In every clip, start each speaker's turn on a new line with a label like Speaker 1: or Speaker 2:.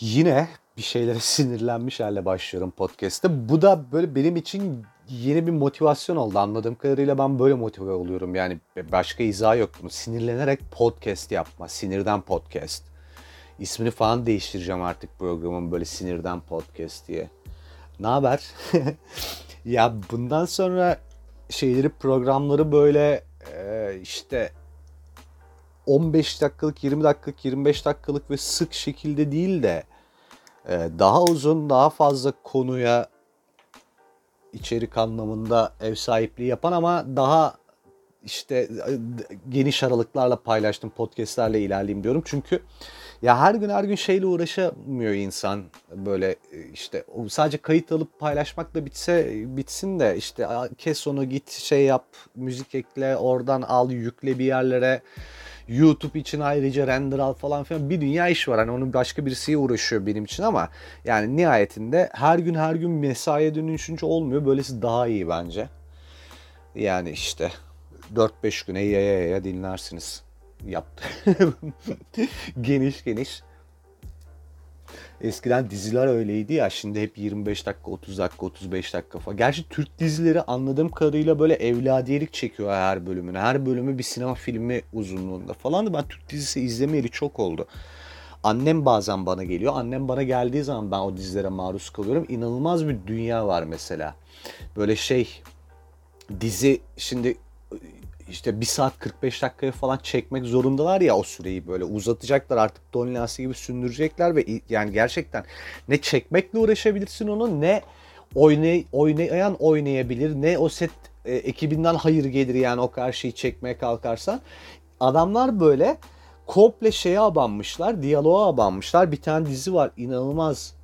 Speaker 1: Yine bir şeylere sinirlenmiş halde başlıyorum podcast'te. Bu da böyle benim için yeni bir motivasyon oldu. Anladığım kadarıyla ben böyle motive oluyorum. Yani başka izah yok bunu. Sinirlenerek podcast yapma. Sinirden podcast. İsmini falan değiştireceğim artık programın böyle sinirden podcast diye. Ne haber? ya bundan sonra şeyleri programları böyle e, işte 15 dakikalık, 20 dakikalık, 25 dakikalık ve sık şekilde değil de daha uzun, daha fazla konuya içerik anlamında ev sahipliği yapan ama daha işte e, geniş aralıklarla paylaştım podcastlerle ilerleyeyim diyorum. Çünkü ya her gün her gün şeyle uğraşamıyor insan böyle e, işte sadece kayıt alıp paylaşmakla bitse bitsin de işte kes onu git şey yap müzik ekle oradan al yükle bir yerlere YouTube için ayrıca render al falan filan bir dünya iş var. Hani onun başka birisiyle uğraşıyor benim için ama yani nihayetinde her gün her gün mesaiye dönüşünce olmuyor. Böylesi daha iyi bence. Yani işte 4-5 güne yaya yaya dinlersiniz. Yaptı. geniş geniş. Eskiden diziler öyleydi ya şimdi hep 25 dakika 30 dakika 35 dakika falan. Gerçi Türk dizileri anladığım kadarıyla böyle evladiyelik çekiyor her bölümünü. Her bölümü bir sinema filmi uzunluğunda falan da ben Türk dizisi izlemeyeli çok oldu. Annem bazen bana geliyor. Annem bana geldiği zaman ben o dizilere maruz kalıyorum. İnanılmaz bir dünya var mesela. Böyle şey dizi şimdi işte 1 saat 45 dakikaya falan çekmek zorundalar ya o süreyi böyle. Uzatacaklar artık Don Lancy gibi sündürecekler ve yani gerçekten ne çekmekle uğraşabilirsin onu ne oynay oynayan oynayabilir ne o set e, ekibinden hayır gelir yani o karşıyı çekmeye kalkarsan. Adamlar böyle komple şeye abanmışlar diyaloğa abanmışlar. Bir tane dizi var inanılmaz.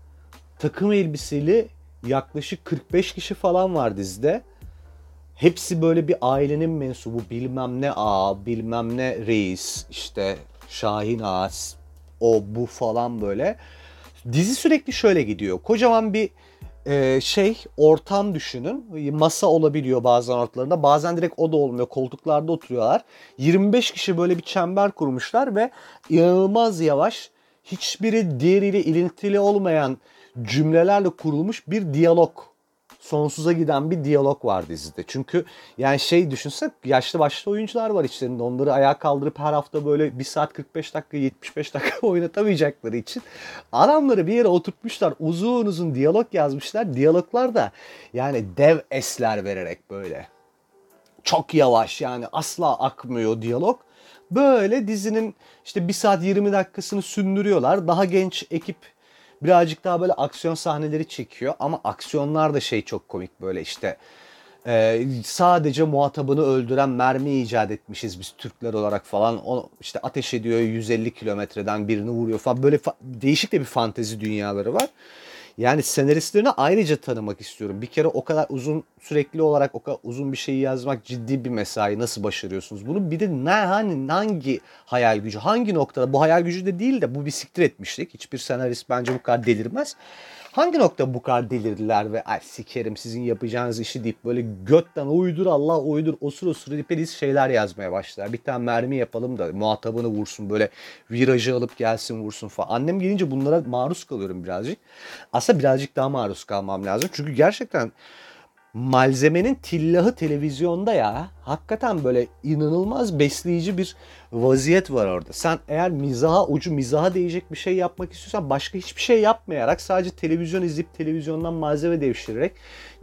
Speaker 1: Takım elbiseli yaklaşık 45 kişi falan var dizide hepsi böyle bir ailenin mensubu bilmem ne ağa bilmem ne reis işte Şahin ağa o bu falan böyle. Dizi sürekli şöyle gidiyor. Kocaman bir e, şey ortam düşünün. Masa olabiliyor bazen ortalarında. Bazen direkt o da olmuyor. Koltuklarda oturuyorlar. 25 kişi böyle bir çember kurmuşlar ve inanılmaz yavaş hiçbiri diğeriyle ilintili olmayan cümlelerle kurulmuş bir diyalog sonsuza giden bir diyalog var dizide. Çünkü yani şey düşünsek yaşlı başlı oyuncular var içlerinde. Onları ayağa kaldırıp her hafta böyle 1 saat 45 dakika 75 dakika oynatamayacakları için adamları bir yere oturtmuşlar. Uzun uzun diyalog yazmışlar. Diyaloglar da yani dev esler vererek böyle. Çok yavaş yani asla akmıyor diyalog. Böyle dizinin işte 1 saat 20 dakikasını sündürüyorlar. Daha genç ekip birazcık daha böyle aksiyon sahneleri çekiyor ama aksiyonlar da şey çok komik böyle işte e, sadece muhatabını öldüren mermi icat etmişiz biz Türkler olarak falan. O işte ateş ediyor 150 kilometreden birini vuruyor falan. Böyle fa- değişik de bir fantezi dünyaları var. Yani senaristlerini ayrıca tanımak istiyorum. Bir kere o kadar uzun sürekli olarak o kadar uzun bir şeyi yazmak ciddi bir mesai. Nasıl başarıyorsunuz bunu? Bir de ne hani hangi hayal gücü, hangi noktada bu hayal gücü de değil de bu bir siktir etmişlik. Hiçbir senarist bence bu kadar delirmez. Hangi nokta bu kadar delirdiler ve ay sikerim sizin yapacağınız işi deyip böyle götten uydur Allah uydur osur osur deyip şeyler yazmaya başlar. Bir tane mermi yapalım da muhatabını vursun böyle virajı alıp gelsin vursun falan. Annem gelince bunlara maruz kalıyorum birazcık. Aslında birazcık daha maruz kalmam lazım. Çünkü gerçekten malzemenin tillahı televizyonda ya. Hakikaten böyle inanılmaz besleyici bir vaziyet var orada. Sen eğer mizaha ucu mizaha değecek bir şey yapmak istiyorsan başka hiçbir şey yapmayarak sadece televizyon izleyip televizyondan malzeme devşirerek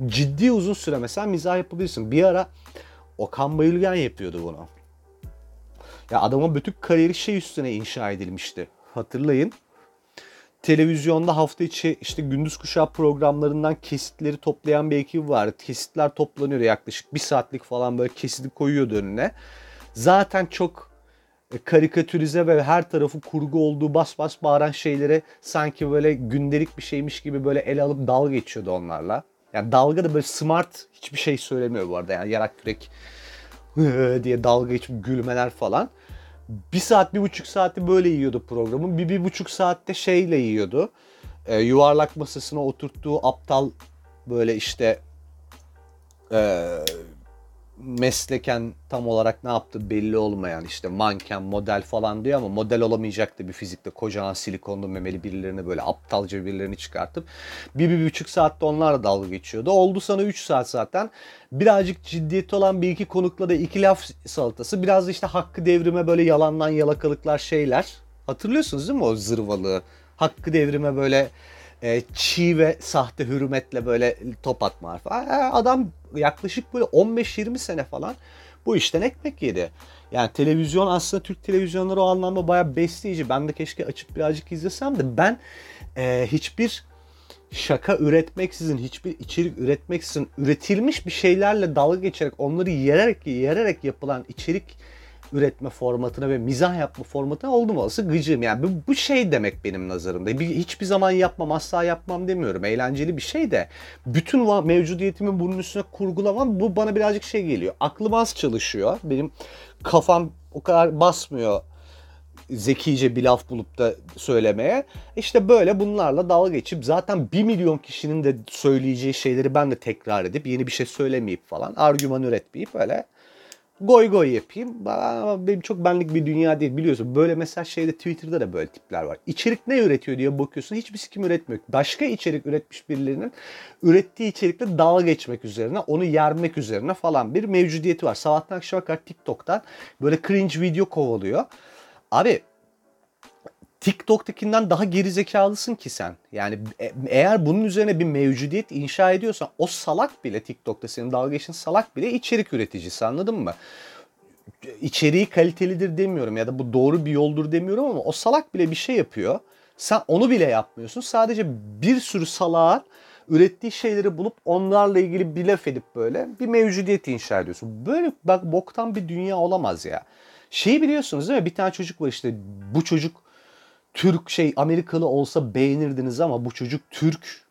Speaker 1: ciddi uzun süre mesela mizah yapabilirsin. Bir ara Okan Bayülgen yapıyordu bunu. Ya adamın bütün kariyeri şey üstüne inşa edilmişti. Hatırlayın televizyonda hafta içi işte gündüz kuşağı programlarından kesitleri toplayan bir ekip var. Kesitler toplanıyor yaklaşık bir saatlik falan böyle kesiti koyuyordu önüne. Zaten çok e, karikatürize ve her tarafı kurgu olduğu bas bas bağıran şeylere sanki böyle gündelik bir şeymiş gibi böyle ele alıp dalga geçiyordu onlarla. Yani dalga da böyle smart hiçbir şey söylemiyor bu arada. Yani yarak kürek diye dalga geçip gülmeler falan bir saat, bir buçuk saati böyle yiyordu programın. Bir, bir buçuk saatte şeyle yiyordu. E, yuvarlak masasına oturttuğu aptal böyle işte e, mesleken tam olarak ne yaptı belli olmayan işte manken model falan diyor ama model olamayacaktı bir fizikte kocaman silikonlu memeli birilerini böyle aptalca birilerini çıkartıp bir, bir buçuk saatte onlarla dalga geçiyordu. Oldu sana 3 saat zaten. Birazcık ciddiyeti olan bir iki konukla da iki laf salatası. Biraz da işte hakkı devrime böyle yalandan yalakalıklar şeyler. Hatırlıyorsunuz değil mi o zırvalığı? Hakkı devrime böyle e, çiğ ve sahte hürmetle böyle top atma falan. Adam yaklaşık böyle 15-20 sene falan bu işten ekmek yedi. Yani televizyon aslında Türk televizyonları o anlamda bayağı besleyici. Ben de keşke açıp birazcık izlesem de ben e, hiçbir şaka üretmeksizin, hiçbir içerik üretmeksizin üretilmiş bir şeylerle dalga geçerek, onları yererek yererek yapılan içerik üretme formatına ve mizah yapma formatına oldum olası gıcığım. Yani bu, bu şey demek benim nazarımda. Bir, hiçbir zaman yapmam, asla yapmam demiyorum. Eğlenceli bir şey de bütün mevcudiyetimi bunun üstüne kurgulamam bu bana birazcık şey geliyor. Aklım az çalışıyor. Benim kafam o kadar basmıyor zekice bir laf bulup da söylemeye. İşte böyle bunlarla dalga geçip zaten bir milyon kişinin de söyleyeceği şeyleri ben de tekrar edip yeni bir şey söylemeyip falan argüman üretmeyip böyle goy goy yapayım. Benim çok benlik bir dünya değil biliyorsun. Böyle mesela şeyde Twitter'da da böyle tipler var. İçerik ne üretiyor diye bakıyorsun. Hiçbir kim üretmiyor. Başka içerik üretmiş birilerinin ürettiği içerikle dalga geçmek üzerine, onu yermek üzerine falan bir mevcudiyeti var. Sabahtan akşama kadar TikTok'tan böyle cringe video kovalıyor. Abi TikTok'takinden daha gerizekalısın ki sen. Yani e, eğer bunun üzerine bir mevcudiyet inşa ediyorsan o salak bile TikTok'ta senin dalga geçin salak bile içerik üreticisi anladın mı? İçeriği kalitelidir demiyorum ya da bu doğru bir yoldur demiyorum ama o salak bile bir şey yapıyor. Sen onu bile yapmıyorsun. Sadece bir sürü salağın ürettiği şeyleri bulup onlarla ilgili bir laf edip böyle bir mevcudiyet inşa ediyorsun. Böyle bak boktan bir dünya olamaz ya. Şeyi biliyorsunuz değil mi? Bir tane çocuk var işte bu çocuk Türk şey Amerikalı olsa beğenirdiniz ama bu çocuk Türk.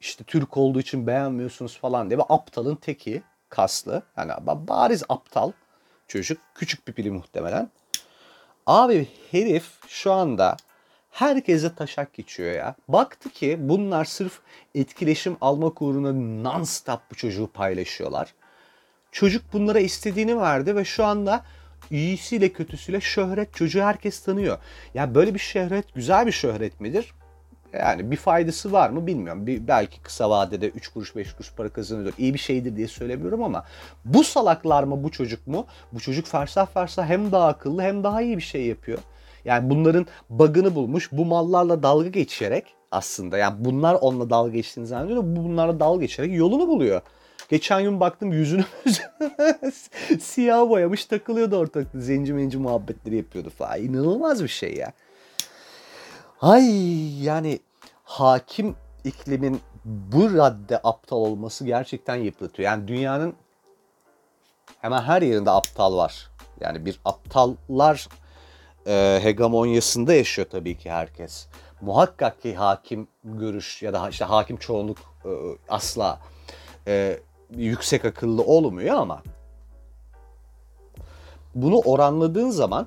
Speaker 1: İşte Türk olduğu için beğenmiyorsunuz falan diye. Ve aptalın teki kaslı. Yani bariz aptal çocuk. Küçük bir pili muhtemelen. Abi herif şu anda herkese taşak geçiyor ya. Baktı ki bunlar sırf etkileşim almak uğruna non-stop bu çocuğu paylaşıyorlar. Çocuk bunlara istediğini verdi ve şu anda iyisiyle kötüsüyle şöhret çocuğu herkes tanıyor. Ya böyle bir şöhret güzel bir şöhret midir? Yani bir faydası var mı bilmiyorum. Bir, belki kısa vadede 3 kuruş 5 kuruş para kazanıyor. İyi bir şeydir diye söylemiyorum ama bu salaklar mı bu çocuk mu? Bu çocuk fersah fersah hem daha akıllı hem daha iyi bir şey yapıyor. Yani bunların bug'ını bulmuş bu mallarla dalga geçerek aslında yani bunlar onunla dalga geçtiğini zannediyor. Bunlarla dalga geçerek yolunu buluyor. Geçen gün baktım yüzünü siyah boyamış takılıyordu ortalıkta. Zenci menci muhabbetleri yapıyordu falan. İnanılmaz bir şey ya. Ay yani hakim iklimin bu radde aptal olması gerçekten yıpratıyor. Yani dünyanın hemen her yerinde aptal var. Yani bir aptallar e, hegemonyasında yaşıyor tabii ki herkes. Muhakkak ki hakim görüş ya da işte hakim çoğunluk e, asla e, yüksek akıllı olmuyor ama bunu oranladığın zaman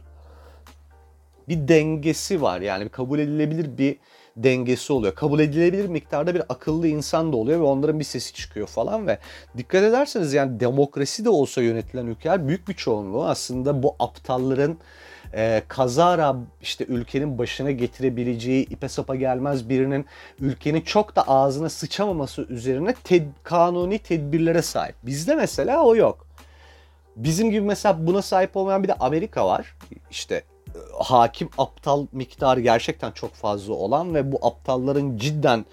Speaker 1: bir dengesi var. Yani kabul edilebilir bir dengesi oluyor. Kabul edilebilir miktarda bir akıllı insan da oluyor ve onların bir sesi çıkıyor falan ve dikkat ederseniz yani demokrasi de olsa yönetilen ülkeler büyük bir çoğunluğu aslında bu aptalların e, kazara işte ülkenin başına getirebileceği ipe sapa gelmez birinin ülkenin çok da ağzına sıçamaması üzerine ted kanuni tedbirlere sahip. Bizde mesela o yok. Bizim gibi mesela buna sahip olmayan bir de Amerika var. İşte e, hakim aptal miktarı gerçekten çok fazla olan ve bu aptalların cidden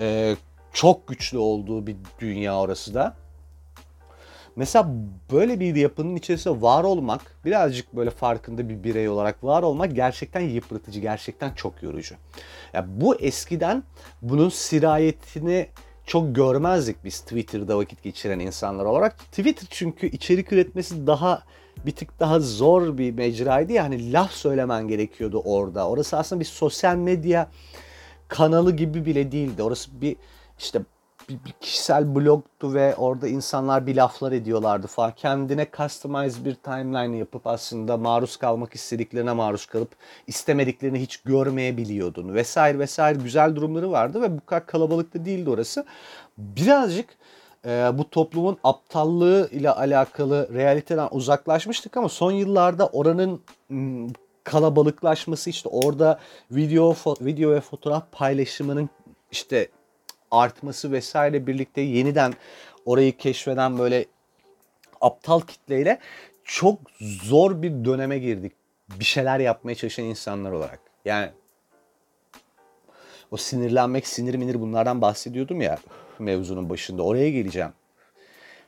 Speaker 1: e, çok güçlü olduğu bir dünya orası da. Mesela böyle bir yapının içerisinde var olmak, birazcık böyle farkında bir birey olarak var olmak gerçekten yıpratıcı, gerçekten çok yorucu. Ya bu eskiden bunun sirayetini çok görmezdik biz Twitter'da vakit geçiren insanlar olarak. Twitter çünkü içerik üretmesi daha bir tık daha zor bir mecraydı. Yani laf söylemen gerekiyordu orada. Orası aslında bir sosyal medya kanalı gibi bile değildi. Orası bir işte bir, bir kişisel blogtu ve orada insanlar bir laflar ediyorlardı falan. Kendine customize bir timeline yapıp aslında maruz kalmak istediklerine maruz kalıp istemediklerini hiç görmeyebiliyordun vesaire vesaire güzel durumları vardı ve bu kadar kalabalık da değildi orası. Birazcık e, bu toplumun aptallığı ile alakalı realiteden uzaklaşmıştık ama son yıllarda oranın kalabalıklaşması işte orada video video ve fotoğraf paylaşımının işte artması vesaire birlikte yeniden orayı keşfeden böyle aptal kitleyle çok zor bir döneme girdik. Bir şeyler yapmaya çalışan insanlar olarak. Yani o sinirlenmek, sinir minir bunlardan bahsediyordum ya mevzunun başında. Oraya geleceğim.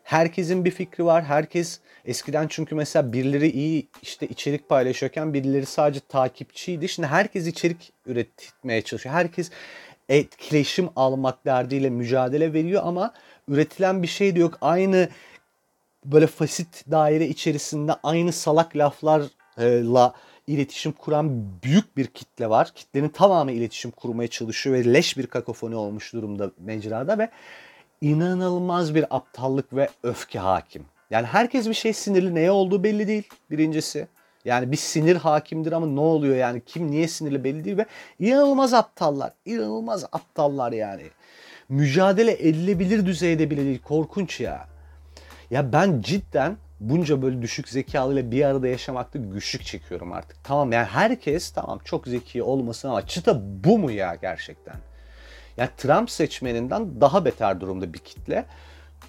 Speaker 1: Herkesin bir fikri var. Herkes eskiden çünkü mesela birileri iyi işte içerik paylaşıyorken birileri sadece takipçiydi. Şimdi herkes içerik üretmeye çalışıyor. Herkes etkileşim almak derdiyle mücadele veriyor ama üretilen bir şey de yok. Aynı böyle fasit daire içerisinde aynı salak laflarla iletişim kuran büyük bir kitle var. Kitlenin tamamı iletişim kurmaya çalışıyor ve leş bir kakofoni olmuş durumda mecrada ve inanılmaz bir aptallık ve öfke hakim. Yani herkes bir şey sinirli. Neye olduğu belli değil birincisi. Yani bir sinir hakimdir ama ne oluyor yani kim niye sinirli belli değil ve inanılmaz aptallar. inanılmaz aptallar yani. Mücadele edilebilir düzeyde bile değil. Korkunç ya. Ya ben cidden bunca böyle düşük zekalıyla bir arada yaşamakta güçlük çekiyorum artık. Tamam yani herkes tamam çok zeki olmasın ama çıta bu mu ya gerçekten? Yani Trump seçmeninden daha beter durumda bir kitle.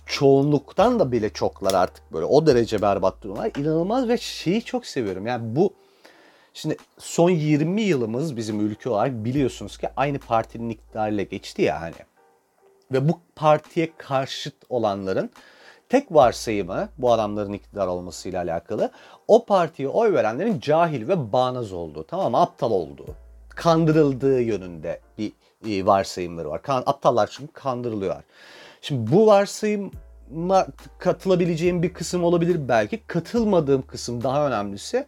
Speaker 1: Çoğunluktan da bile çoklar artık böyle o derece berbat durumlar. İnanılmaz ve şeyi çok seviyorum. Yani bu şimdi son 20 yılımız bizim ülke olarak biliyorsunuz ki aynı partinin iktidarıyla geçti ya hani. Ve bu partiye karşıt olanların tek varsayımı bu adamların iktidar olmasıyla alakalı o partiye oy verenlerin cahil ve bağnaz olduğu tamam mı? Aptal olduğu, kandırıldığı yönünde bir e, varsayımları var. Kan, aptallar çünkü kandırılıyorlar. Şimdi bu varsayıma katılabileceğim bir kısım olabilir belki. Katılmadığım kısım daha önemlisi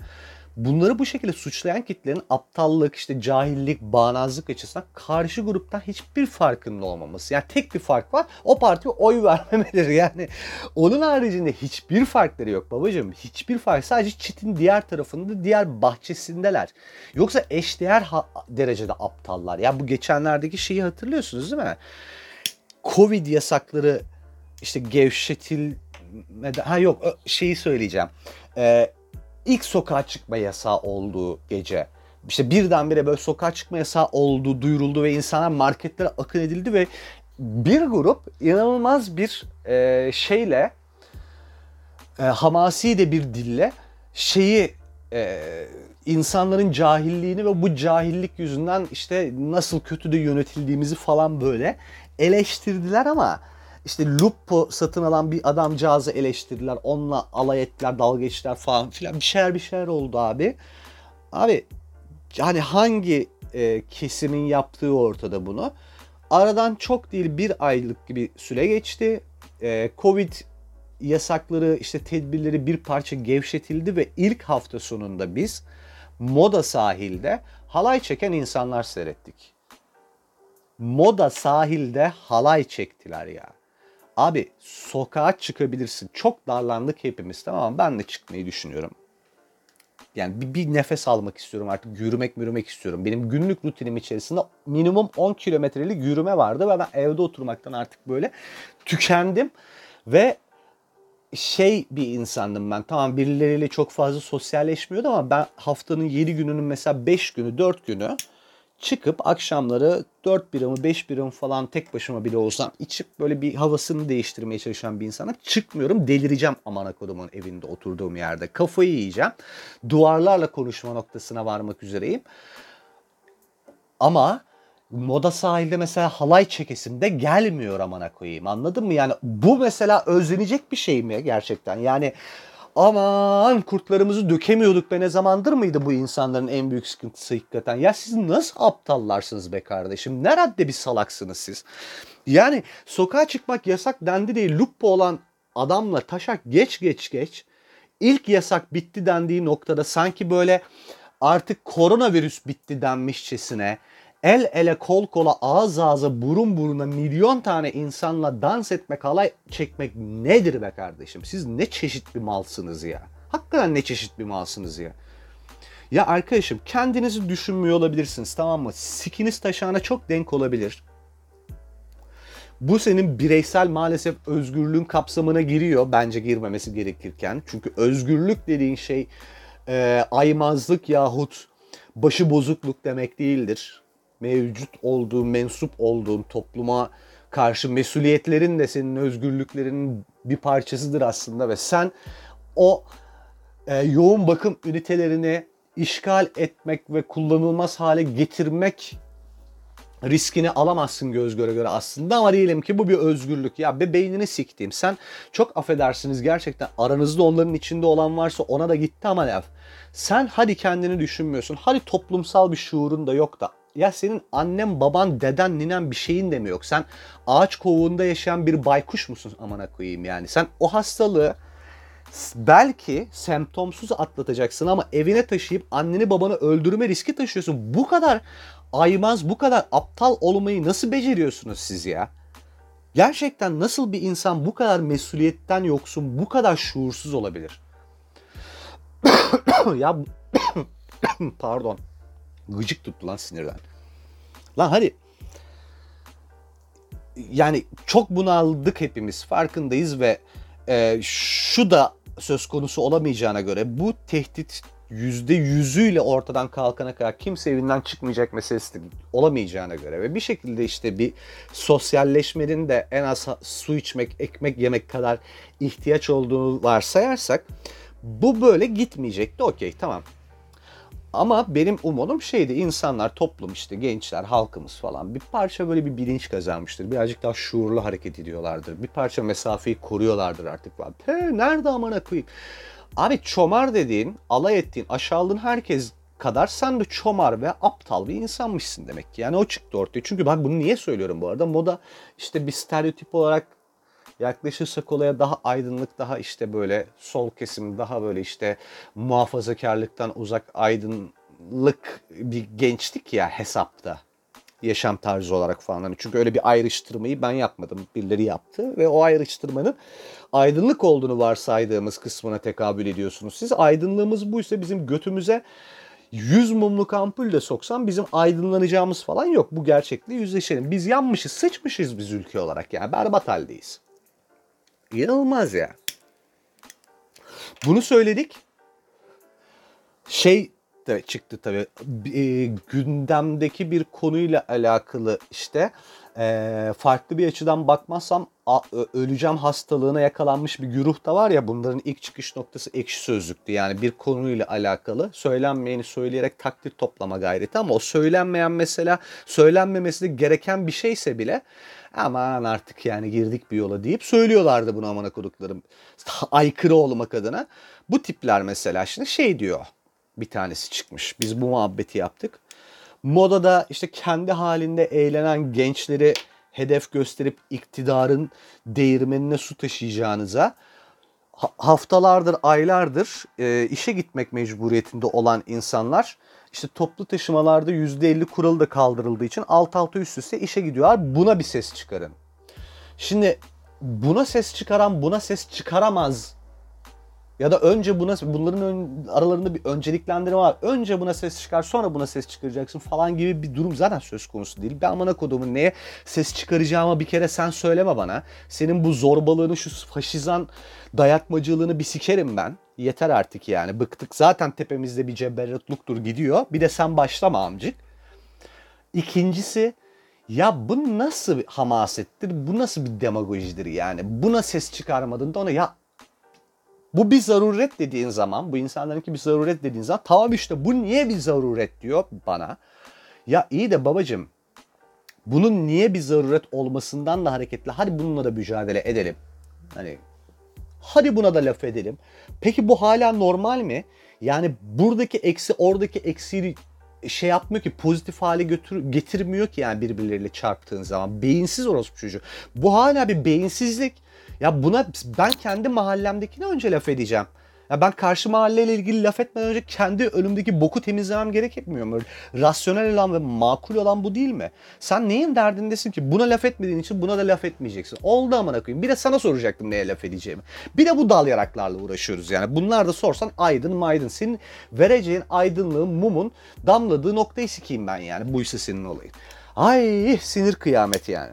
Speaker 1: bunları bu şekilde suçlayan kitlerin aptallık, işte cahillik, bağnazlık açısından karşı gruptan hiçbir farkının olmaması. Yani tek bir fark var. O partiye oy vermemeleri. Yani onun haricinde hiçbir farkları yok babacığım. Hiçbir fark. Sadece çitin diğer tarafında, diğer bahçesindeler. Yoksa eşdeğer derecede aptallar. Ya bu geçenlerdeki şeyi hatırlıyorsunuz değil mi? Covid yasakları işte gevşetilmeden... Ha yok şeyi söyleyeceğim. Ee, ilk sokağa çıkma yasağı olduğu gece işte birdenbire böyle sokağa çıkma yasağı oldu, duyuruldu ve insanlar marketlere akın edildi ve bir grup inanılmaz bir e, şeyle e, hamasi de bir dille şeyi e, insanların cahilliğini ve bu cahillik yüzünden işte nasıl kötü de yönetildiğimizi falan böyle eleştirdiler ama işte Lupo satın alan bir adamcağızı eleştirdiler. Onunla alay ettiler, dalga geçtiler falan filan. Bir şeyler bir şeyler oldu abi. Abi hani hangi e, kesimin yaptığı ortada bunu. Aradan çok değil bir aylık gibi süre geçti. E, Covid yasakları işte tedbirleri bir parça gevşetildi ve ilk hafta sonunda biz Moda sahilde halay çeken insanlar seyrettik. Moda sahilde halay çektiler ya. Abi sokağa çıkabilirsin. Çok darlandık hepimiz tamam mı? Ben de çıkmayı düşünüyorum. Yani bir, bir nefes almak istiyorum artık. Yürümek yürümek istiyorum. Benim günlük rutinim içerisinde minimum 10 kilometrelik yürüme vardı ve ben evde oturmaktan artık böyle tükendim. Ve şey bir insandım ben. Tamam birileriyle çok fazla sosyalleşmiyordum ama ben haftanın 7 gününün mesela 5 günü 4 günü çıkıp akşamları 4 biramı 5 biramı falan tek başıma bile olsam içip böyle bir havasını değiştirmeye çalışan bir insana çıkmıyorum delireceğim aman kodumun evinde oturduğum yerde. Kafayı yiyeceğim. Duvarlarla konuşma noktasına varmak üzereyim. Ama moda sahilde mesela halay çekesimde gelmiyor amana koyayım. Anladın mı? Yani bu mesela özlenecek bir şey mi gerçekten? Yani aman kurtlarımızı dökemiyorduk be ne zamandır mıydı bu insanların en büyük sıkıntısı hakikaten. Ya siz nasıl aptallarsınız be kardeşim? Ne radde bir salaksınız siz? Yani sokağa çıkmak yasak dendi değil. Lupo olan adamla taşak geç geç geç. İlk yasak bitti dendiği noktada sanki böyle artık koronavirüs bitti denmişçesine el ele kol kola ağız ağza burun buruna milyon tane insanla dans etmek halay çekmek nedir be kardeşim? Siz ne çeşit bir malsınız ya? Hakikaten ne çeşit bir malsınız ya? Ya arkadaşım kendinizi düşünmüyor olabilirsiniz tamam mı? Sikiniz taşağına çok denk olabilir. Bu senin bireysel maalesef özgürlüğün kapsamına giriyor bence girmemesi gerekirken. Çünkü özgürlük dediğin şey e, aymazlık yahut başı bozukluk demek değildir. Mevcut olduğun, mensup olduğun topluma karşı mesuliyetlerin de senin özgürlüklerinin bir parçasıdır aslında ve sen o e, yoğun bakım ünitelerini işgal etmek ve kullanılmaz hale getirmek riskini alamazsın göz göre göre aslında ama diyelim ki bu bir özgürlük. Ya be beynini siktiğim. Sen çok affedersiniz gerçekten aranızda onların içinde olan varsa ona da gitti ama laf. Sen hadi kendini düşünmüyorsun. Hadi toplumsal bir şuurun da yok da. Ya senin annen, baban, deden, ninen bir şeyin de mi yok? Sen ağaç kovuğunda yaşayan bir baykuş musun amına koyayım yani? Sen o hastalığı belki semptomsuz atlatacaksın ama evine taşıyıp anneni babanı öldürme riski taşıyorsun. Bu kadar aymaz, bu kadar aptal olmayı nasıl beceriyorsunuz siz ya? Gerçekten nasıl bir insan bu kadar mesuliyetten yoksun, bu kadar şuursuz olabilir? ya pardon. Gıcık tuttu lan sinirden. Lan hadi. Yani çok bunaldık hepimiz farkındayız ve e, şu da söz konusu olamayacağına göre bu tehdit yüzde yüzüyle ortadan kalkana kadar kimse evinden çıkmayacak meselesi olamayacağına göre ve bir şekilde işte bir sosyalleşmenin de en az su içmek, ekmek yemek kadar ihtiyaç olduğunu varsayarsak bu böyle gitmeyecekti. Okey tamam. Ama benim umudum şeydi insanlar, toplum işte gençler, halkımız falan bir parça böyle bir bilinç kazanmıştır. Birazcık daha şuurlu hareket ediyorlardır. Bir parça mesafeyi koruyorlardır artık falan. He, nerede amına koyayım? Abi çomar dediğin, alay ettiğin, aşağıladığın herkes kadar sen de çomar ve aptal bir insanmışsın demek ki. Yani o çıktı ortaya. Çünkü ben bunu niye söylüyorum bu arada? Moda işte bir stereotip olarak yaklaşırsak olaya daha aydınlık, daha işte böyle sol kesim, daha böyle işte muhafazakarlıktan uzak aydınlık bir gençlik ya hesapta yaşam tarzı olarak falan. Hani çünkü öyle bir ayrıştırmayı ben yapmadım. Birileri yaptı ve o ayrıştırmanın aydınlık olduğunu varsaydığımız kısmına tekabül ediyorsunuz. Siz aydınlığımız buysa bizim götümüze 100 mumluk ampul de soksan bizim aydınlanacağımız falan yok. Bu gerçekle yüzleşelim. Biz yanmışız, sıçmışız biz ülke olarak yani. Berbat haldeyiz. İnanılmaz ya. Bunu söyledik. Şey de çıktı tabii. E, gündemdeki bir konuyla alakalı işte e, farklı bir açıdan bakmazsam a, öleceğim hastalığına yakalanmış bir güruh da var ya bunların ilk çıkış noktası ekşi sözlüktü. Yani bir konuyla alakalı söylenmeyeni söyleyerek takdir toplama gayreti ama o söylenmeyen mesela söylenmemesi de gereken bir şeyse bile aman artık yani girdik bir yola deyip söylüyorlardı bunu amana koduklarım. Aykırı olmak adına. Bu tipler mesela şimdi şey diyor bir tanesi çıkmış. Biz bu muhabbeti yaptık. Modada işte kendi halinde eğlenen gençleri hedef gösterip iktidarın değirmenine su taşıyacağınıza haftalardır, aylardır e, işe gitmek mecburiyetinde olan insanlar işte toplu taşımalarda %50 kuralı da kaldırıldığı için alt alta üst üste işe gidiyorlar. Buna bir ses çıkarın. Şimdi buna ses çıkaran buna ses çıkaramaz ya da önce buna bunların ön, aralarında bir önceliklendirme var. Önce buna ses çıkar sonra buna ses çıkaracaksın falan gibi bir durum zaten söz konusu değil. Ben amına kodumun neye ses çıkaracağımı bir kere sen söyleme bana. Senin bu zorbalığını şu faşizan dayatmacılığını bir sikerim ben. Yeter artık yani bıktık. Zaten tepemizde bir ceberrutluktur gidiyor. Bir de sen başlama amcık. İkincisi ya bu nasıl bir hamasettir? Bu nasıl bir demagojidir yani? Buna ses çıkarmadın da ona ya bu bir zaruret dediğin zaman, bu insanlarınki bir zaruret dediğin zaman tamam işte bu niye bir zaruret diyor bana. Ya iyi de babacım bunun niye bir zaruret olmasından da hareketli hadi bununla da mücadele edelim. Hani hadi buna da laf edelim. Peki bu hala normal mi? Yani buradaki eksi oradaki eksiyi şey yapmıyor ki pozitif hale götür, getirmiyor ki yani birbirleriyle çarptığın zaman. Beyinsiz orospu çocuğu. Bu hala bir beyinsizlik. Ya buna ben kendi mahallemdekine önce laf edeceğim. Ya ben karşı mahalleyle ilgili laf etmeden önce kendi önümdeki boku temizlemem gerekmiyor mu? Rasyonel olan ve makul olan bu değil mi? Sen neyin derdindesin ki? Buna laf etmediğin için buna da laf etmeyeceksin. Oldu amına koyayım. Bir de sana soracaktım neye laf edeceğimi. Bir de bu dal yaraklarla uğraşıyoruz yani. Bunlar da sorsan aydın maydın. Senin vereceğin aydınlığın, mumun damladığı noktayı sikeyim ben yani. Bu ise senin olayın. Ay sinir kıyameti yani.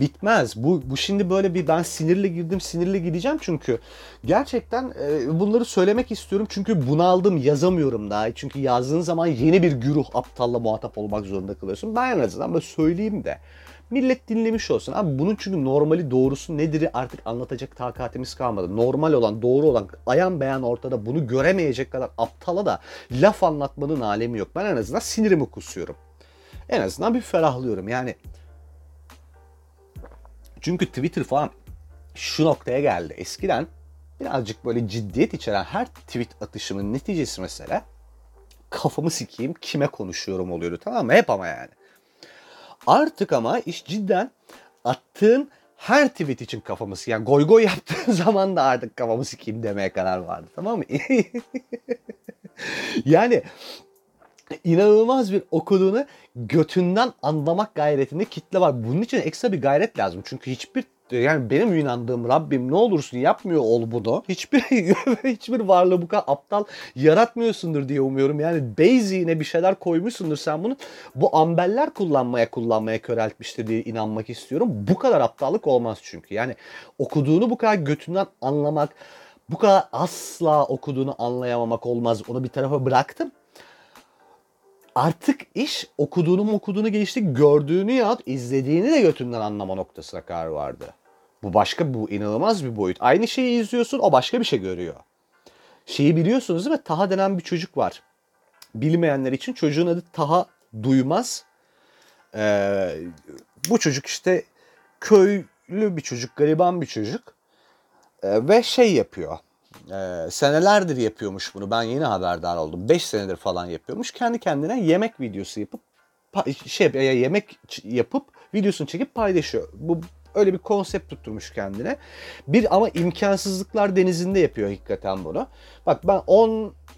Speaker 1: Bitmez. Bu, bu şimdi böyle bir ben sinirli girdim sinirli gideceğim çünkü gerçekten e, bunları söylemek istiyorum çünkü bunaldım yazamıyorum daha. Çünkü yazdığın zaman yeni bir güruh aptalla muhatap olmak zorunda kalıyorsun. Ben en azından böyle söyleyeyim de millet dinlemiş olsun. Abi bunun çünkü normali doğrusu nedir artık anlatacak takatimiz kalmadı. Normal olan doğru olan ayan beyan ortada bunu göremeyecek kadar aptala da laf anlatmanın alemi yok. Ben en azından sinirimi kusuyorum. En azından bir ferahlıyorum. Yani çünkü Twitter falan şu noktaya geldi. Eskiden birazcık böyle ciddiyet içeren her tweet atışımın neticesi mesela kafamı sikeyim kime konuşuyorum oluyordu tamam mı? Hep ama yani. Artık ama iş cidden attığın her tweet için kafamı sikeyim. Yani goy goy yaptığın zaman da artık kafamı sikeyim demeye karar vardı tamam mı? yani inanılmaz bir okuduğunu götünden anlamak gayretinde kitle var. Bunun için ekstra bir gayret lazım. Çünkü hiçbir yani benim inandığım Rabbim ne olursun yapmıyor ol bunu. Hiçbir hiçbir varlığı bu kadar aptal yaratmıyorsundur diye umuyorum. Yani Basic'ine bir şeyler koymuşsundur sen bunu. Bu ambeller kullanmaya kullanmaya köreltmiştir diye inanmak istiyorum. Bu kadar aptallık olmaz çünkü. Yani okuduğunu bu kadar götünden anlamak, bu kadar asla okuduğunu anlayamamak olmaz. Onu bir tarafa bıraktım artık iş okuduğunu mu okuduğunu geçti gördüğünü ya izlediğini de götünden anlama noktasına karar vardı. Bu başka bu inanılmaz bir boyut. Aynı şeyi izliyorsun o başka bir şey görüyor. Şeyi biliyorsunuz değil mi? Taha denen bir çocuk var. Bilmeyenler için çocuğun adı Taha Duymaz. Ee, bu çocuk işte köylü bir çocuk, gariban bir çocuk. Ee, ve şey yapıyor. Ee, senelerdir yapıyormuş bunu. Ben yeni haberdar oldum. 5 senedir falan yapıyormuş. Kendi kendine yemek videosu yapıp şey yemek yapıp videosunu çekip paylaşıyor. Bu öyle bir konsept tutturmuş kendine. Bir ama imkansızlıklar denizinde yapıyor hakikaten bunu. Bak ben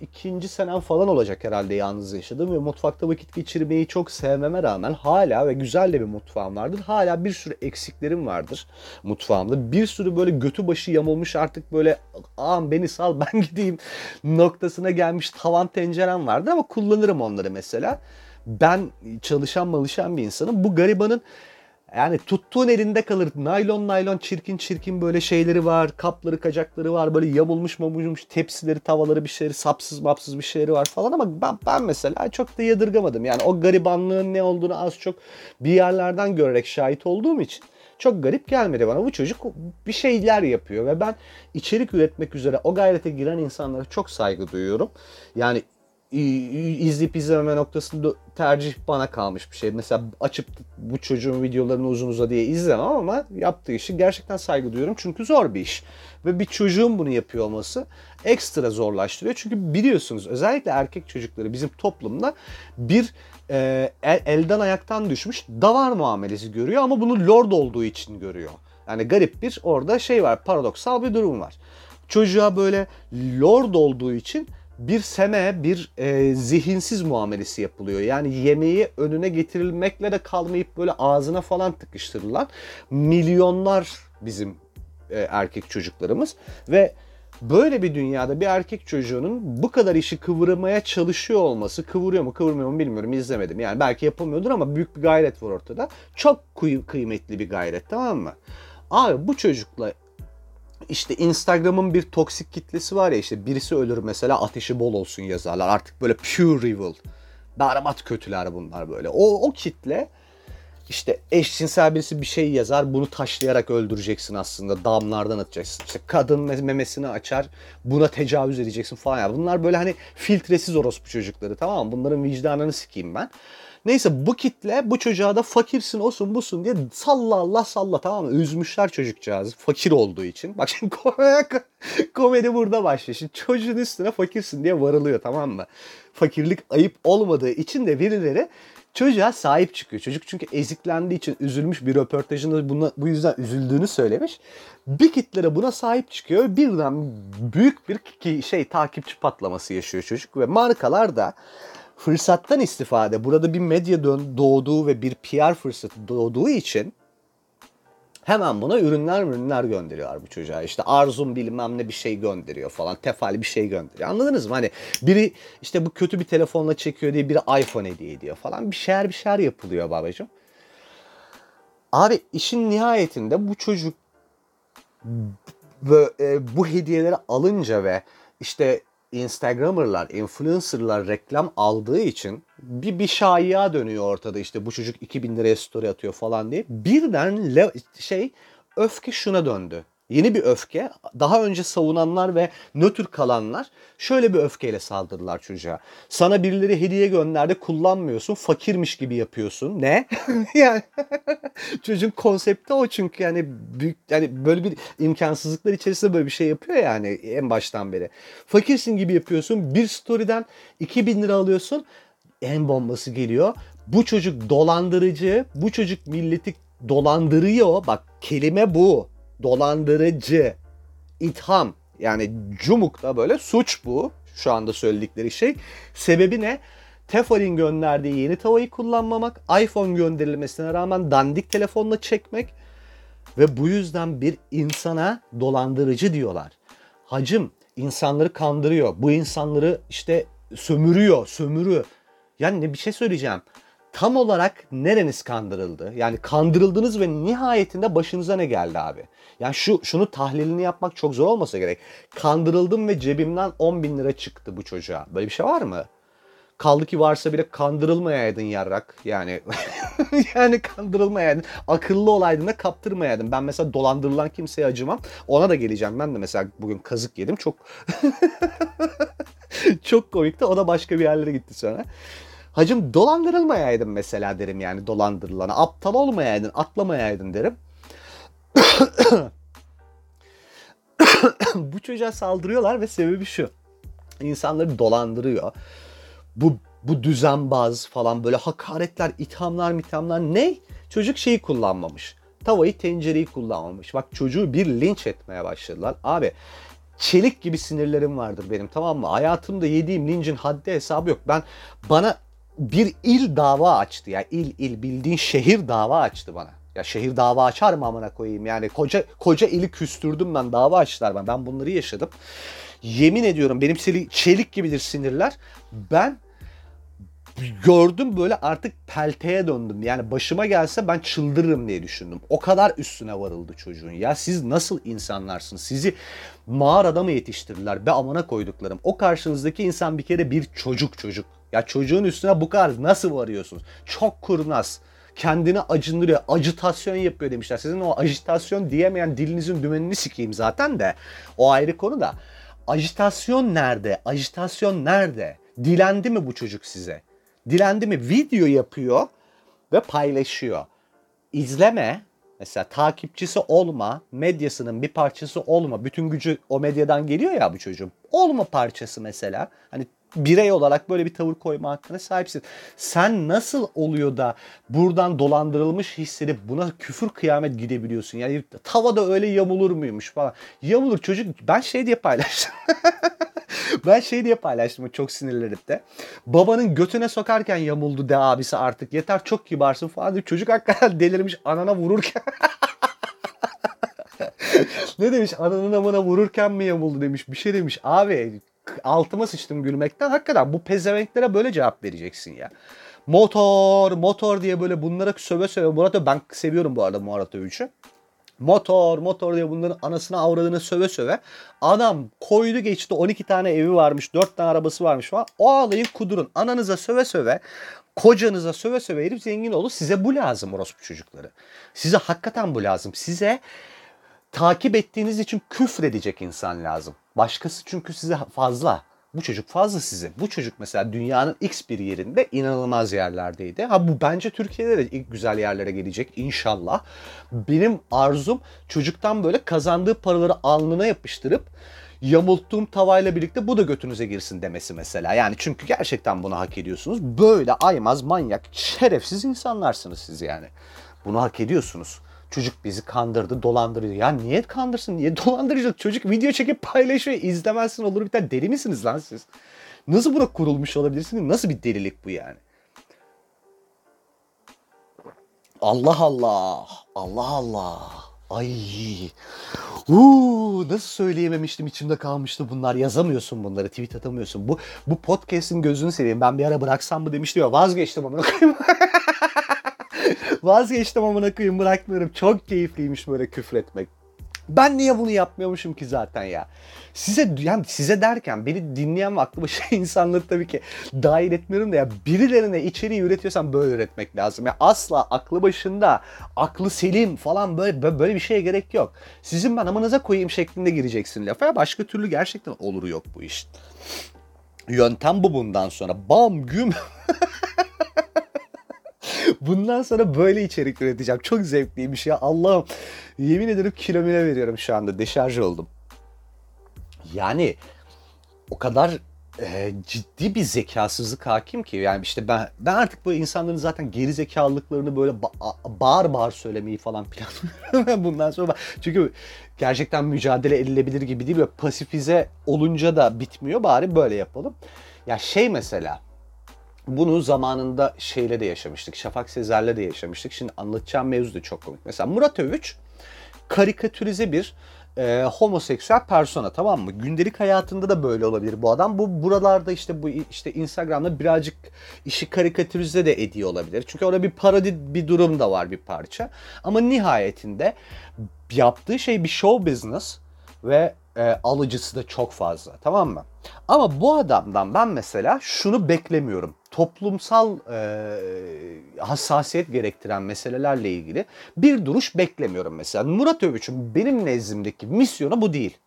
Speaker 1: 12. senem falan olacak herhalde yalnız yaşadım ve mutfakta vakit geçirmeyi çok sevmeme rağmen hala ve güzel de bir mutfağım vardır. Hala bir sürü eksiklerim vardır mutfağımda. Bir sürü böyle götü başı yamulmuş artık böyle ağam beni sal ben gideyim noktasına gelmiş tavan tencerem vardır ama kullanırım onları mesela. Ben çalışan malışan bir insanım. Bu garibanın yani tuttuğun elinde kalır. Naylon naylon çirkin çirkin böyle şeyleri var. Kapları kacakları var. Böyle yamulmuş mamulmuş tepsileri tavaları bir şeyleri sapsız mapsız bir şeyleri var falan ama ben, ben mesela çok da yadırgamadım. Yani o garibanlığın ne olduğunu az çok bir yerlerden görerek şahit olduğum için çok garip gelmedi bana. Bu çocuk bir şeyler yapıyor ve ben içerik üretmek üzere o gayrete giren insanlara çok saygı duyuyorum. Yani izleyip izlememe noktasında tercih bana kalmış bir şey. Mesela açıp bu çocuğun videolarını uzun uza diye izlemem ama yaptığı işi gerçekten saygı duyuyorum. Çünkü zor bir iş. Ve bir çocuğun bunu yapıyor olması ekstra zorlaştırıyor. Çünkü biliyorsunuz özellikle erkek çocukları bizim toplumda bir e, el, elden ayaktan düşmüş davar muamelesi görüyor ama bunu lord olduğu için görüyor. Yani garip bir orada şey var paradoksal bir durum var. Çocuğa böyle lord olduğu için bir seme, bir e, zihinsiz muamelesi yapılıyor. Yani yemeği önüne getirilmekle de kalmayıp böyle ağzına falan tıkıştırılan milyonlar bizim e, erkek çocuklarımız ve böyle bir dünyada bir erkek çocuğunun bu kadar işi kıvırmaya çalışıyor olması, kıvırıyor mu kıvırmıyor mu bilmiyorum izlemedim. Yani belki yapamıyordur ama büyük bir gayret var ortada. Çok kıymetli bir gayret tamam mı? Abi bu çocukla işte Instagram'ın bir toksik kitlesi var ya işte birisi ölür mesela ateşi bol olsun yazarlar. Artık böyle pure evil. Berbat kötüler bunlar böyle. O, o kitle işte eşcinsel birisi bir şey yazar bunu taşlayarak öldüreceksin aslında damlardan atacaksın. İşte kadın memesini açar buna tecavüz edeceksin falan. ya Bunlar böyle hani filtresiz orospu çocukları tamam mı? Bunların vicdanını sikeyim ben. Neyse bu kitle bu çocuğa da fakirsin olsun busun diye salla Allah salla tamam mı? Üzmüşler çocukcağızı fakir olduğu için. Bak şimdi komedi burada başlıyor. Şimdi çocuğun üstüne fakirsin diye varılıyor tamam mı? Fakirlik ayıp olmadığı için de birileri çocuğa sahip çıkıyor. Çocuk çünkü eziklendiği için üzülmüş bir röportajında buna, bu yüzden üzüldüğünü söylemiş. Bir kitlere buna sahip çıkıyor. Birden büyük bir şey takipçi patlaması yaşıyor çocuk ve markalar da fırsattan istifade burada bir medya doğduğu ve bir PR fırsatı doğduğu için hemen buna ürünler ürünler gönderiyorlar bu çocuğa. İşte Arzum bilmem ne bir şey gönderiyor falan. Tefali bir şey gönderiyor. Anladınız mı? Hani biri işte bu kötü bir telefonla çekiyor diye biri iPhone hediye ediyor falan. Bir şeyler bir şeyler yapılıyor babacığım. Abi işin nihayetinde bu çocuk bu, e, bu hediyeleri alınca ve işte Instagrammer'lar, influencer'lar reklam aldığı için bir bir şaiya dönüyor ortada işte bu çocuk 2000 liraya story atıyor falan diye. Birden şey öfke şuna döndü. Yeni bir öfke. Daha önce savunanlar ve nötr kalanlar şöyle bir öfkeyle saldırdılar çocuğa. Sana birileri hediye gönderdi kullanmıyorsun. Fakirmiş gibi yapıyorsun. Ne? yani çocuğun konsepti o çünkü yani büyük yani böyle bir imkansızlıklar içerisinde böyle bir şey yapıyor yani en baştan beri. Fakirsin gibi yapıyorsun. Bir story'den 2000 lira alıyorsun. En bombası geliyor. Bu çocuk dolandırıcı. Bu çocuk milleti dolandırıyor. Bak kelime bu dolandırıcı, itham yani cumukta böyle suç bu şu anda söyledikleri şey. Sebebi ne? Tefal'in gönderdiği yeni tavayı kullanmamak, iPhone gönderilmesine rağmen dandik telefonla çekmek ve bu yüzden bir insana dolandırıcı diyorlar. Hacım insanları kandırıyor. Bu insanları işte sömürüyor, sömürü. Yani ne bir şey söyleyeceğim tam olarak nereniz kandırıldı? Yani kandırıldınız ve nihayetinde başınıza ne geldi abi? Yani şu şunu tahlilini yapmak çok zor olmasa gerek. Kandırıldım ve cebimden 10 bin lira çıktı bu çocuğa. Böyle bir şey var mı? Kaldı ki varsa bile kandırılmayaydın yarrak. Yani yani kandırılmayaydın. Akıllı olaydın da kaptırmayaydın. Ben mesela dolandırılan kimseye acımam. Ona da geleceğim. Ben de mesela bugün kazık yedim. Çok çok komikti. O da başka bir yerlere gitti sonra. Hacım dolandırılmayaydın mesela derim yani dolandırılana. Aptal olmayaydın, atlamayaydın derim. bu çocuğa saldırıyorlar ve sebebi şu. İnsanları dolandırıyor. Bu bu düzenbaz falan böyle hakaretler, ithamlar, mithamlar ne? Çocuk şeyi kullanmamış. Tavayı, tencereyi kullanmamış. Bak çocuğu bir linç etmeye başladılar. Abi çelik gibi sinirlerim vardır benim tamam mı? Hayatımda yediğim lincin haddi hesabı yok. Ben bana bir il dava açtı ya. il il bildiğin şehir dava açtı bana. Ya şehir dava açar mı amına koyayım yani koca koca ili küstürdüm ben dava açtılar ben. Ben bunları yaşadım. Yemin ediyorum benim çelik gibidir sinirler. Ben gördüm böyle artık pelteye döndüm. Yani başıma gelse ben çıldırırım diye düşündüm. O kadar üstüne varıldı çocuğun. Ya siz nasıl insanlarsınız? Sizi mağarada mı yetiştirdiler? Be amana koyduklarım. O karşınızdaki insan bir kere bir çocuk çocuk. Ya çocuğun üstüne bu kadar nasıl varıyorsunuz? Çok kurnaz. Kendini acındırıyor. Acitasyon yapıyor demişler. Sizin o ajitasyon diyemeyen dilinizin dümenini sikeyim zaten de. O ayrı konu da. Ajitasyon nerede? Ajitasyon nerede? Dilendi mi bu çocuk size? Dilendi mi? Video yapıyor ve paylaşıyor. İzleme, mesela takipçisi olma, medyasının bir parçası olma. Bütün gücü o medyadan geliyor ya bu çocuğun. Olma parçası mesela. Hani birey olarak böyle bir tavır koyma hakkına sahipsin. Sen nasıl oluyor da buradan dolandırılmış hissedip buna küfür kıyamet gidebiliyorsun? Yani tavada öyle yamulur muymuş falan. Yamulur çocuk. Ben şey diye paylaştım. ben şey diye paylaştım çok sinirlenip de. Babanın götüne sokarken yamuldu de abisi artık. Yeter çok kibarsın falan diye. Çocuk hakikaten delirmiş anana vururken. ne demiş ananın amına vururken mi yamuldu demiş. Bir şey demiş. Abi altıma sıçtım gülmekten. Hakikaten bu pezevenklere böyle cevap vereceksin ya. Motor, motor diye böyle bunlara söve söve. Murat ben seviyorum bu arada Murat Övüç'ü. Motor, motor diye bunların anasını avradını söve söve. Adam koydu geçti 12 tane evi varmış, 4 tane arabası varmış falan. O ağlayın kudurun. Ananıza söve söve, kocanıza söve söve herif zengin olur. Size bu lazım orospu çocukları. Size hakikaten bu lazım. Size takip ettiğiniz için küfredecek insan lazım. Başkası çünkü size fazla. Bu çocuk fazla size. Bu çocuk mesela dünyanın x bir yerinde inanılmaz yerlerdeydi. Ha bu bence Türkiye'de de ilk güzel yerlere gelecek inşallah. Benim arzum çocuktan böyle kazandığı paraları alnına yapıştırıp yamulttuğum tavayla birlikte bu da götünüze girsin demesi mesela. Yani çünkü gerçekten bunu hak ediyorsunuz. Böyle aymaz, manyak, şerefsiz insanlarsınız siz yani. Bunu hak ediyorsunuz. Çocuk bizi kandırdı, dolandırdı. Ya niye kandırsın? Niye dolandıracak? Çocuk video çekip paylaşıyor. izlemezsin olur biter. Deli misiniz lan siz? Nasıl buna kurulmuş olabilirsiniz? Nasıl bir delilik bu yani? Allah Allah. Allah Allah. Ay. Uuu nasıl söyleyememiştim içimde kalmıştı bunlar. Yazamıyorsun bunları. Tweet atamıyorsun. Bu bu podcast'in gözünü seveyim. Ben bir ara bıraksam mı demiştim ya vazgeçtim onu. Vazgeçtim amına koyayım bırakmıyorum. Çok keyifliymiş böyle küfretmek. Ben niye bunu yapmıyormuşum ki zaten ya? Size yani size derken beni dinleyen aklı başı insanları tabii ki dahil etmiyorum da ya birilerine içeriği üretiyorsan böyle üretmek lazım. Ya asla aklı başında, aklı selim falan böyle böyle bir şeye gerek yok. Sizin ben amanıza koyayım şeklinde gireceksin lafa. Ya başka türlü gerçekten oluru yok bu iş. Yöntem bu bundan sonra. Bam güm. Bundan sonra böyle içerik üreteceğim. Çok zevkliymiş ya. Allah'ım yemin ederim kilomine veriyorum şu anda. Deşarj oldum. Yani o kadar e, ciddi bir zekasızlık hakim ki yani işte ben ben artık bu insanların zaten geri zekalılıklarını böyle ba- bağır bağır söylemeyi falan planlıyorum bundan sonra çünkü gerçekten mücadele edilebilir gibi değil böyle pasifize olunca da bitmiyor bari böyle yapalım. Ya şey mesela bunu zamanında şeyle de yaşamıştık. Şafak Sezer'le de yaşamıştık. Şimdi anlatacağım mevzu da çok komik. Mesela Murat Övüç karikatürize bir e, homoseksüel persona tamam mı? Gündelik hayatında da böyle olabilir bu adam. Bu buralarda işte bu işte Instagram'da birazcık işi karikatürize de ediyor olabilir. Çünkü orada bir parodi bir durum da var bir parça. Ama nihayetinde yaptığı şey bir show business ve e, alıcısı da çok fazla tamam mı? Ama bu adamdan ben mesela şunu beklemiyorum. Toplumsal e, hassasiyet gerektiren meselelerle ilgili bir duruş beklemiyorum mesela. Murat Övüç'ün benim nezdimdeki misyonu bu değil.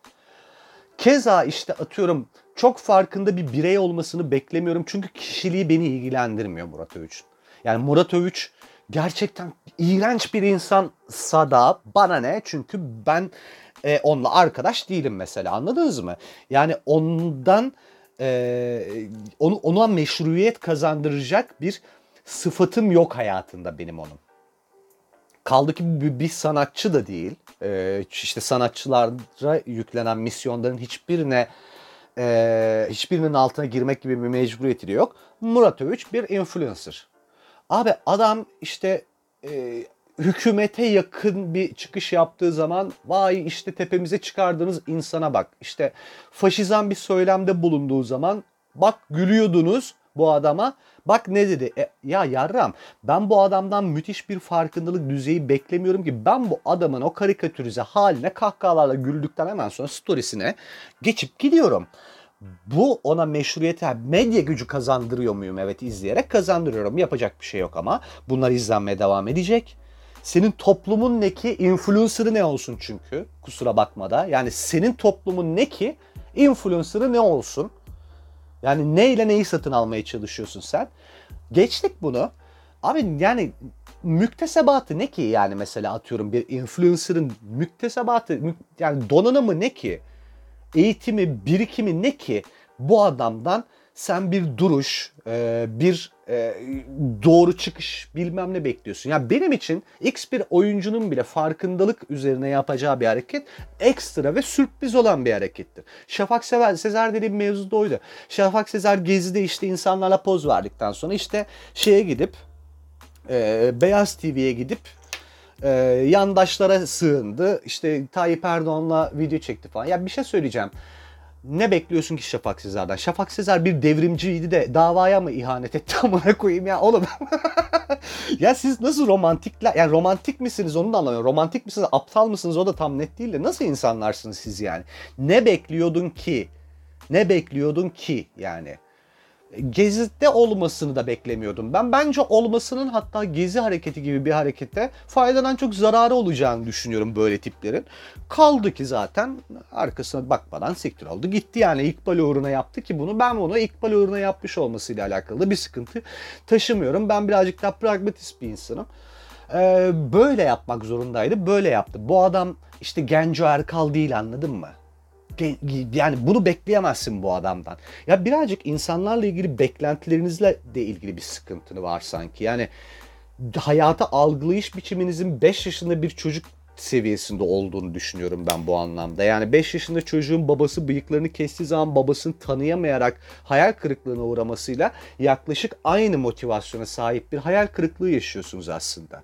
Speaker 1: Keza işte atıyorum çok farkında bir birey olmasını beklemiyorum. Çünkü kişiliği beni ilgilendirmiyor Murat Övüç'ün. Yani Murat Övüç gerçekten iğrenç bir insansa da bana ne? Çünkü ben e, onunla arkadaş değilim mesela anladınız mı? Yani ondan e, onu ona meşruiyet kazandıracak bir sıfatım yok hayatında benim onun. Kaldı ki bir, bir sanatçı da değil. E, işte sanatçılara yüklenen misyonların hiçbirine e, hiçbirinin altına girmek gibi bir mecburiyeti de yok. Murat Övüç bir influencer. Abi adam işte e, hükümete yakın bir çıkış yaptığı zaman vay işte tepemize çıkardığınız insana bak. İşte faşizan bir söylemde bulunduğu zaman bak gülüyordunuz bu adama. Bak ne dedi? E, ya yarram ben bu adamdan müthiş bir farkındalık düzeyi beklemiyorum ki ben bu adamın o karikatürize haline kahkahalarla güldükten hemen sonra storiesine geçip gidiyorum. Bu ona meşruiyete, medya gücü kazandırıyor muyum? Evet izleyerek kazandırıyorum. Yapacak bir şey yok ama bunlar izlenmeye devam edecek. Senin toplumun ne ki? Influencer'ı ne olsun çünkü. Kusura bakma da. Yani senin toplumun ne ki? Influencer'ı ne olsun? Yani neyle neyi satın almaya çalışıyorsun sen? Geçtik bunu. Abi yani müktesebatı ne ki yani mesela atıyorum bir influencer'ın müktesebatı yani donanımı ne ki? Eğitimi, birikimi ne ki bu adamdan sen bir duruş, e, bir e, doğru çıkış bilmem ne bekliyorsun. Yani benim için X bir oyuncunun bile farkındalık üzerine yapacağı bir hareket ekstra ve sürpriz olan bir harekettir. Şafak Sezer, Sezer dediğim mevzu da oydu. Şafak Sezer gezide işte insanlarla poz verdikten sonra işte şeye gidip e, Beyaz TV'ye gidip e, yandaşlara sığındı. İşte Tayyip Erdoğan'la video çekti falan. Ya bir şey söyleyeceğim ne bekliyorsun ki Şafak Sezer'den? Şafak Sezer bir devrimciydi de davaya mı ihanet etti amına koyayım ya oğlum. ya siz nasıl romantikler yani romantik misiniz onu da anlamıyorum. Romantik misiniz aptal mısınız o da tam net değil de nasıl insanlarsınız siz yani? Ne bekliyordun ki? Ne bekliyordun ki yani? Gezi'de olmasını da beklemiyordum. Ben bence olmasının hatta Gezi hareketi gibi bir harekete faydadan çok zararı olacağını düşünüyorum böyle tiplerin. Kaldı ki zaten arkasına bakmadan siktir oldu. Gitti yani İkbal uğruna yaptı ki bunu ben bunu İkbal uğruna yapmış olmasıyla alakalı bir sıkıntı taşımıyorum. Ben birazcık daha pragmatist bir insanım. Ee, böyle yapmak zorundaydı. Böyle yaptı. Bu adam işte Genco Erkal değil anladın mı? Yani bunu bekleyemezsin bu adamdan. Ya birazcık insanlarla ilgili beklentilerinizle de ilgili bir sıkıntını var sanki. Yani hayata algılayış biçiminizin 5 yaşında bir çocuk seviyesinde olduğunu düşünüyorum ben bu anlamda. Yani 5 yaşında çocuğun babası bıyıklarını kestiği zaman babasını tanıyamayarak hayal kırıklığına uğramasıyla yaklaşık aynı motivasyona sahip bir hayal kırıklığı yaşıyorsunuz aslında.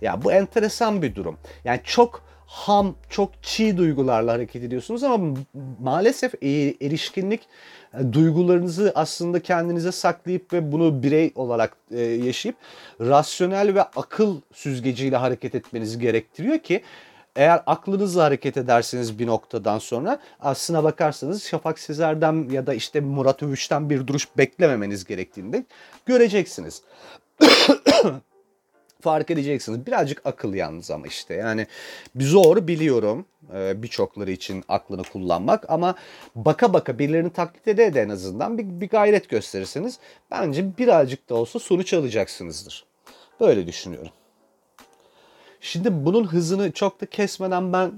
Speaker 1: Ya bu enteresan bir durum. Yani çok ham, çok çiğ duygularla hareket ediyorsunuz ama maalesef e, erişkinlik e, duygularınızı aslında kendinize saklayıp ve bunu birey olarak e, yaşayıp rasyonel ve akıl süzgeciyle hareket etmenizi gerektiriyor ki eğer aklınızla hareket ederseniz bir noktadan sonra aslına bakarsanız Şafak Sezer'den ya da işte Murat Övüş'ten bir duruş beklememeniz gerektiğini de göreceksiniz. Fark edeceksiniz. Birazcık akıl yalnız ama işte yani zor biliyorum e, birçokları için aklını kullanmak ama baka baka birilerini taklit ede de en azından bir, bir gayret gösterirseniz bence birazcık da olsa sonuç alacaksınızdır. Böyle düşünüyorum. Şimdi bunun hızını çok da kesmeden ben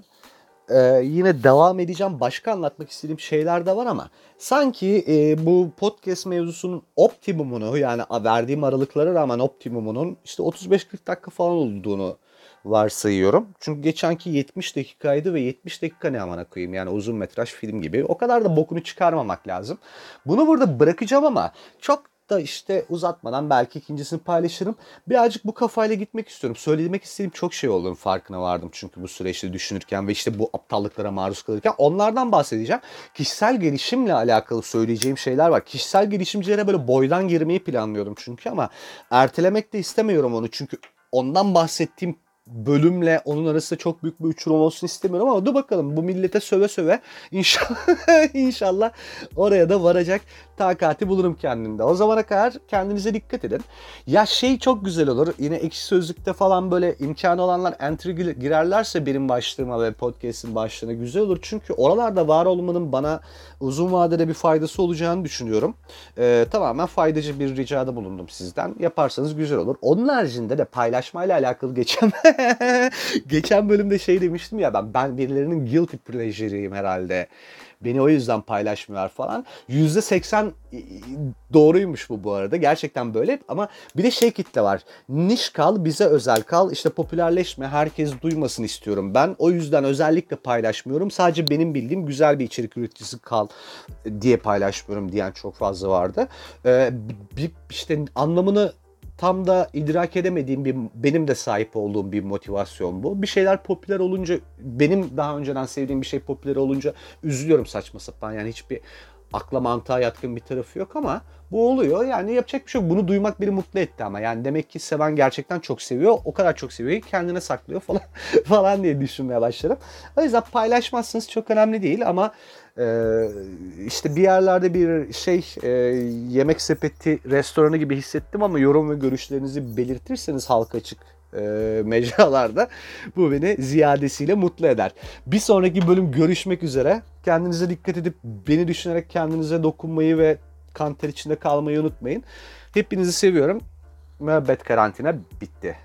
Speaker 1: e, yine devam edeceğim. Başka anlatmak istediğim şeyler de var ama sanki e, bu podcast mevzusunun optimumunu yani verdiğim aralıklara rağmen optimumunun işte 35-40 dakika falan olduğunu varsayıyorum. Çünkü geçenki 70 dakikaydı ve 70 dakika ne amana koyayım yani uzun metraj film gibi. O kadar da bokunu çıkarmamak lazım. Bunu burada bırakacağım ama çok da işte uzatmadan belki ikincisini paylaşırım. Birazcık bu kafayla gitmek istiyorum. Söylemek istediğim çok şey olduğunu farkına vardım çünkü bu süreçte düşünürken ve işte bu aptallıklara maruz kalırken onlardan bahsedeceğim. Kişisel gelişimle alakalı söyleyeceğim şeyler var. Kişisel gelişimcilere böyle boydan girmeyi planlıyordum çünkü ama ertelemek de istemiyorum onu çünkü ondan bahsettiğim bölümle onun arasında çok büyük bir uçurum olsun istemiyorum ama dur bakalım bu millete söve söve inşallah inşallah oraya da varacak takati bulurum kendimde. O zamana kadar kendinize dikkat edin. Ya şey çok güzel olur. Yine ekşi sözlükte falan böyle imkanı olanlar entry girerlerse benim başlığıma ve podcast'in başlığına güzel olur. Çünkü oralarda var olmanın bana uzun vadede bir faydası olacağını düşünüyorum. Ee, tamamen faydacı bir ricada bulundum sizden. Yaparsanız güzel olur. Onun haricinde de paylaşmayla alakalı geçen geçen bölümde şey demiştim ya ben ben birilerinin guilty pleasure'ıyım herhalde. Beni o yüzden paylaşmıyorlar falan. %80 doğruymuş bu bu arada. Gerçekten böyle ama bir de şey kitle var. Niş kal, bize özel kal. İşte popülerleşme, herkes duymasın istiyorum ben. O yüzden özellikle paylaşmıyorum. Sadece benim bildiğim güzel bir içerik üreticisi kal diye paylaşmıyorum diyen çok fazla vardı. Ee, işte anlamını tam da idrak edemediğim bir benim de sahip olduğum bir motivasyon bu. Bir şeyler popüler olunca benim daha önceden sevdiğim bir şey popüler olunca üzülüyorum saçma sapan. Yani hiçbir akla mantığa yatkın bir tarafı yok ama bu oluyor. Yani yapacak bir şey yok. Bunu duymak beni mutlu etti ama. Yani demek ki seven gerçekten çok seviyor. O kadar çok seviyor ki kendine saklıyor falan falan diye düşünmeye başladım. O yüzden paylaşmazsınız çok önemli değil ama ee, işte bir yerlerde bir şey e, yemek sepeti restoranı gibi hissettim ama yorum ve görüşlerinizi belirtirseniz halka açık e, mecralarda bu beni ziyadesiyle mutlu eder. Bir sonraki bölüm görüşmek üzere. Kendinize dikkat edip beni düşünerek kendinize dokunmayı ve kanter içinde kalmayı unutmayın. Hepinizi seviyorum. Müebbet karantina bitti.